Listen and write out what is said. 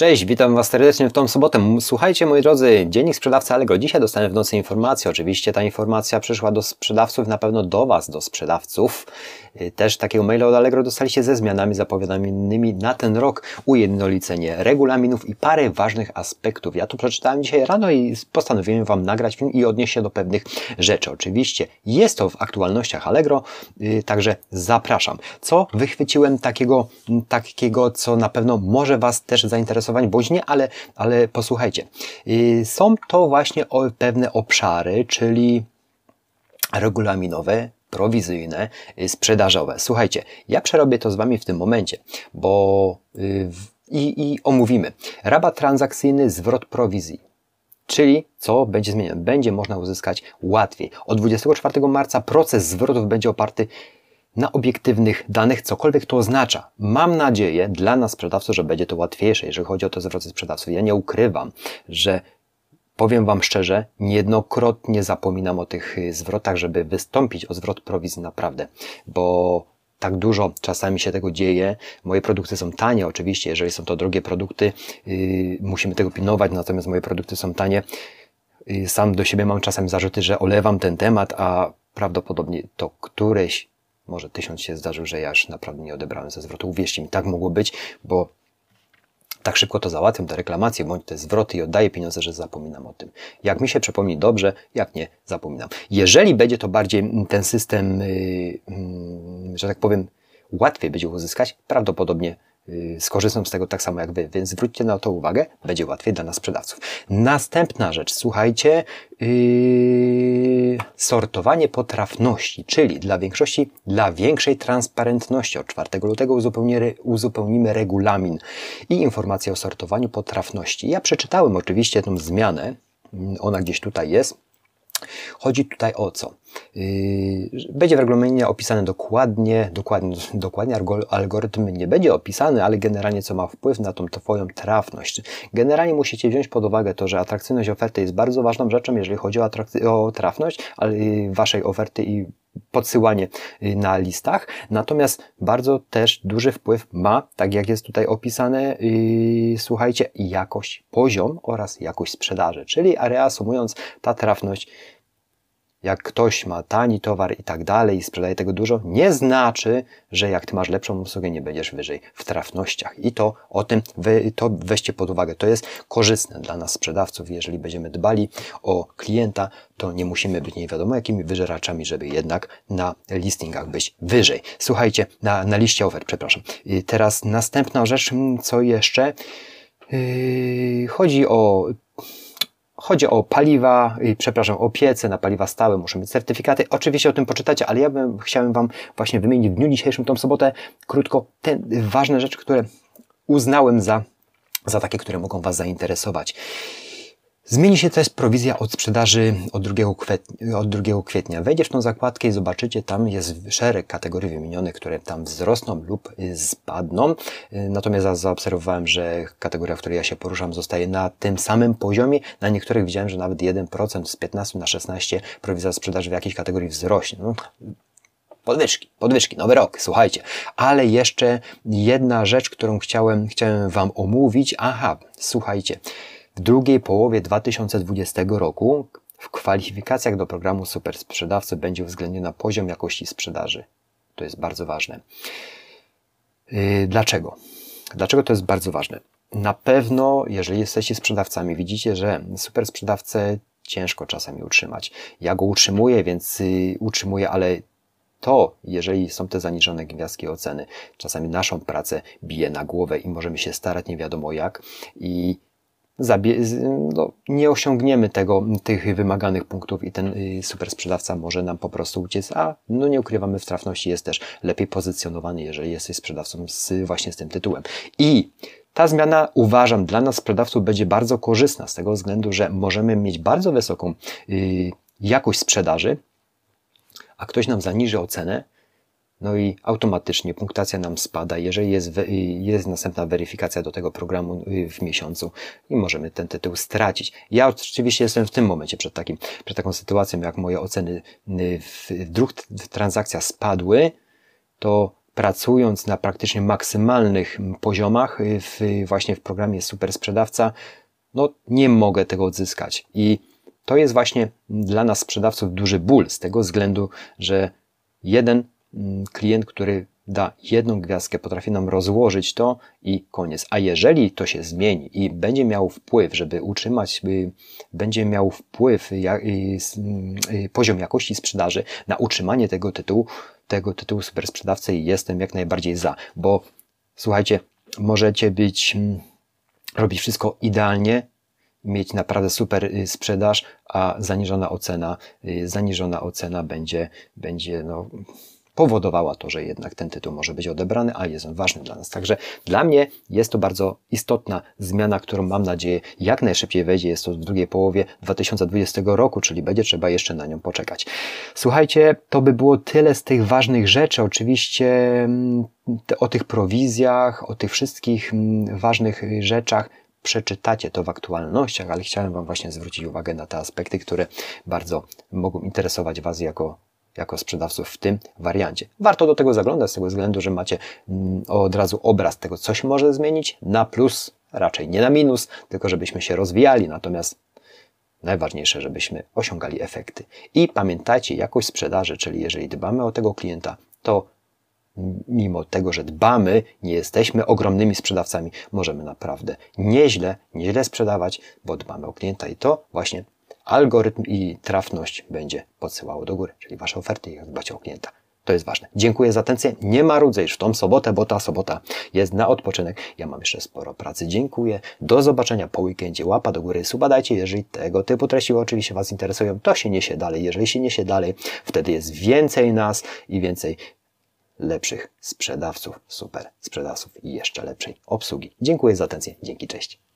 Cześć, witam Was serdecznie w tą sobotę. Słuchajcie, moi drodzy, dziennik sprzedawcy Allegro. Dzisiaj dostanę w nocy informację. Oczywiście ta informacja przyszła do sprzedawców, na pewno do Was, do sprzedawców. Y, też takiego maila od Allegro dostaliście ze zmianami zapowiadanymi na ten rok, ujednolicenie regulaminów i parę ważnych aspektów. Ja tu przeczytałem dzisiaj rano i postanowiłem Wam nagrać film i odnieść się do pewnych rzeczy. Oczywiście jest to w aktualnościach Allegro, y, także zapraszam. Co wychwyciłem takiego, takiego co na pewno może Was też zainteresować bądź nie, ale, ale posłuchajcie. Y, są to właśnie pewne obszary, czyli regulaminowe, prowizyjne, y, sprzedażowe. Słuchajcie, ja przerobię to z Wami w tym momencie, bo y, i, i omówimy. Rabat transakcyjny, zwrot prowizji. Czyli co będzie zmienione? Będzie można uzyskać łatwiej. Od 24 marca proces zwrotów będzie oparty na obiektywnych danych, cokolwiek to oznacza. Mam nadzieję dla nas sprzedawców, że będzie to łatwiejsze, jeżeli chodzi o te zwroty sprzedawców. Ja nie ukrywam, że powiem Wam szczerze, niejednokrotnie zapominam o tych y, zwrotach, żeby wystąpić o zwrot prowizji naprawdę, bo tak dużo czasami się tego dzieje. Moje produkty są tanie, oczywiście, jeżeli są to drogie produkty, yy, musimy tego pilnować, natomiast moje produkty są tanie. Yy, sam do siebie mam czasem zarzuty, że olewam ten temat, a prawdopodobnie to któreś może tysiąc się zdarzył, że ja już naprawdę nie odebrałem ze zwrotu. Uwierzcie mi, tak mogło być, bo tak szybko to załatwiam, te reklamacje, bądź te zwroty i oddaję pieniądze, że zapominam o tym. Jak mi się przypomni dobrze, jak nie, zapominam. Jeżeli będzie to bardziej ten system, yy, yy, że tak powiem, łatwiej będzie uzyskać, prawdopodobnie skorzystam z tego tak samo jak Wy, więc zwróćcie na to uwagę, będzie łatwiej dla nas sprzedawców. Następna rzecz, słuchajcie, yy, sortowanie potrafności, czyli dla większości, dla większej transparentności. Od 4 lutego uzupełnimy, regulamin i informacje o sortowaniu potrafności. Ja przeczytałem oczywiście tę zmianę, ona gdzieś tutaj jest, Chodzi tutaj o co? Yy, będzie w regulaminie opisane dokładnie, dokładnie, dokładnie algorytm nie będzie opisany, ale generalnie co ma wpływ na tą Twoją trafność. Generalnie musicie wziąć pod uwagę to, że atrakcyjność oferty jest bardzo ważną rzeczą, jeżeli chodzi o, o trafność ale Waszej oferty i podsyłanie y, na listach. Natomiast bardzo też duży wpływ ma, tak jak jest tutaj opisane, yy, słuchajcie, jakość, poziom oraz jakość sprzedaży. Czyli reasumując, ta trafność jak ktoś ma tani towar i tak dalej i sprzedaje tego dużo, nie znaczy, że jak ty masz lepszą usługę, nie będziesz wyżej w trafnościach. I to o tym to weźcie pod uwagę. To jest korzystne dla nas sprzedawców. Jeżeli będziemy dbali o klienta, to nie musimy być nie wiadomo jakimi wyżeraczami, żeby jednak na listingach być wyżej. Słuchajcie, na, na liście ofert, przepraszam. I teraz następna rzecz, co jeszcze? Yy, chodzi o Chodzi o paliwa, przepraszam, o piece na paliwa stałe, muszą mieć certyfikaty. Oczywiście o tym poczytacie, ale ja bym chciałem Wam właśnie wymienić w dniu dzisiejszym, tą sobotę, krótko te ważne rzeczy, które uznałem za, za takie, które mogą Was zainteresować. Zmieni się też prowizja od sprzedaży od 2, kwietnia, od 2 kwietnia. Wejdziesz w tą zakładkę i zobaczycie, tam jest szereg kategorii wymienionych, które tam wzrosną lub spadną. Natomiast ja zaobserwowałem, że kategoria, w której ja się poruszam, zostaje na tym samym poziomie. Na niektórych widziałem, że nawet 1% z 15 na 16 prowizja sprzedaży w jakiejś kategorii wzrośnie. No, podwyżki, podwyżki, nowy rok, słuchajcie. Ale jeszcze jedna rzecz, którą chciałem, chciałem Wam omówić. Aha, słuchajcie. W drugiej połowie 2020 roku w kwalifikacjach do programu Super Sprzedawcy będzie uwzględniona poziom jakości sprzedaży. To jest bardzo ważne. Yy, dlaczego? Dlaczego to jest bardzo ważne? Na pewno, jeżeli jesteście sprzedawcami, widzicie, że super sprzedawcę ciężko czasami utrzymać. Ja go utrzymuję, więc yy, utrzymuję, ale to, jeżeli są te zaniżone gwiazdki oceny, czasami naszą pracę bije na głowę i możemy się starać nie wiadomo jak i no, nie osiągniemy tego, tych wymaganych punktów i ten y, super sprzedawca może nam po prostu uciec, a no nie ukrywamy w trafności jest też lepiej pozycjonowany, jeżeli jesteś sprzedawcą z, właśnie z tym tytułem. I ta zmiana uważam dla nas sprzedawców będzie bardzo korzystna z tego względu, że możemy mieć bardzo wysoką y, jakość sprzedaży, a ktoś nam zaniży ocenę, no i automatycznie punktacja nam spada, jeżeli jest, jest następna weryfikacja do tego programu y, w miesiącu i możemy ten tytuł stracić. Ja oczywiście jestem w tym momencie przed, takim, przed taką sytuacją, jak moje oceny y, w, w dwóch transakcjach spadły, to pracując na praktycznie maksymalnych poziomach y, w, właśnie w programie Super Sprzedawca, no nie mogę tego odzyskać. I to jest właśnie dla nas sprzedawców duży ból z tego względu, że jeden klient, który da jedną gwiazdkę, potrafi nam rozłożyć to i koniec. A jeżeli to się zmieni i będzie miał wpływ, żeby utrzymać, będzie miał wpływ poziom jakości sprzedaży na utrzymanie tego tytułu, tego tytułu super sprzedawcy jestem jak najbardziej za, bo słuchajcie, możecie być, mm, robić wszystko idealnie, mieć naprawdę super y, sprzedaż, a zaniżona ocena, y, zaniżona ocena będzie, będzie no, powodowała to, że jednak ten tytuł może być odebrany, a jest on ważny dla nas. Także dla mnie jest to bardzo istotna zmiana, którą mam nadzieję jak najszybciej wejdzie. Jest to w drugiej połowie 2020 roku, czyli będzie trzeba jeszcze na nią poczekać. Słuchajcie, to by było tyle z tych ważnych rzeczy. Oczywiście mm, o tych prowizjach, o tych wszystkich mm, ważnych rzeczach przeczytacie to w aktualnościach, ale chciałem Wam właśnie zwrócić uwagę na te aspekty, które bardzo mogą interesować Was jako jako sprzedawców w tym wariancie. Warto do tego zaglądać z tego względu, że macie mm, od razu obraz tego, co się może zmienić na plus, raczej nie na minus, tylko żebyśmy się rozwijali, natomiast najważniejsze, żebyśmy osiągali efekty. I pamiętajcie, jakość sprzedaży, czyli jeżeli dbamy o tego klienta, to mimo tego, że dbamy, nie jesteśmy ogromnymi sprzedawcami, możemy naprawdę nieźle, nieźle sprzedawać, bo dbamy o klienta i to właśnie algorytm i trafność będzie podsyłało do góry, czyli Wasze oferty i jak o klienta. To jest ważne. Dziękuję za atencję. Nie marudzę już w tą sobotę, bo ta sobota jest na odpoczynek. Ja mam jeszcze sporo pracy. Dziękuję. Do zobaczenia po weekendzie. Łapa do góry. Subadajcie, jeżeli tego typu treści oczywiście Was interesują. To się niesie dalej. Jeżeli się niesie dalej, wtedy jest więcej nas i więcej lepszych sprzedawców. Super sprzedawców i jeszcze lepszej obsługi. Dziękuję za atencję. Dzięki, cześć.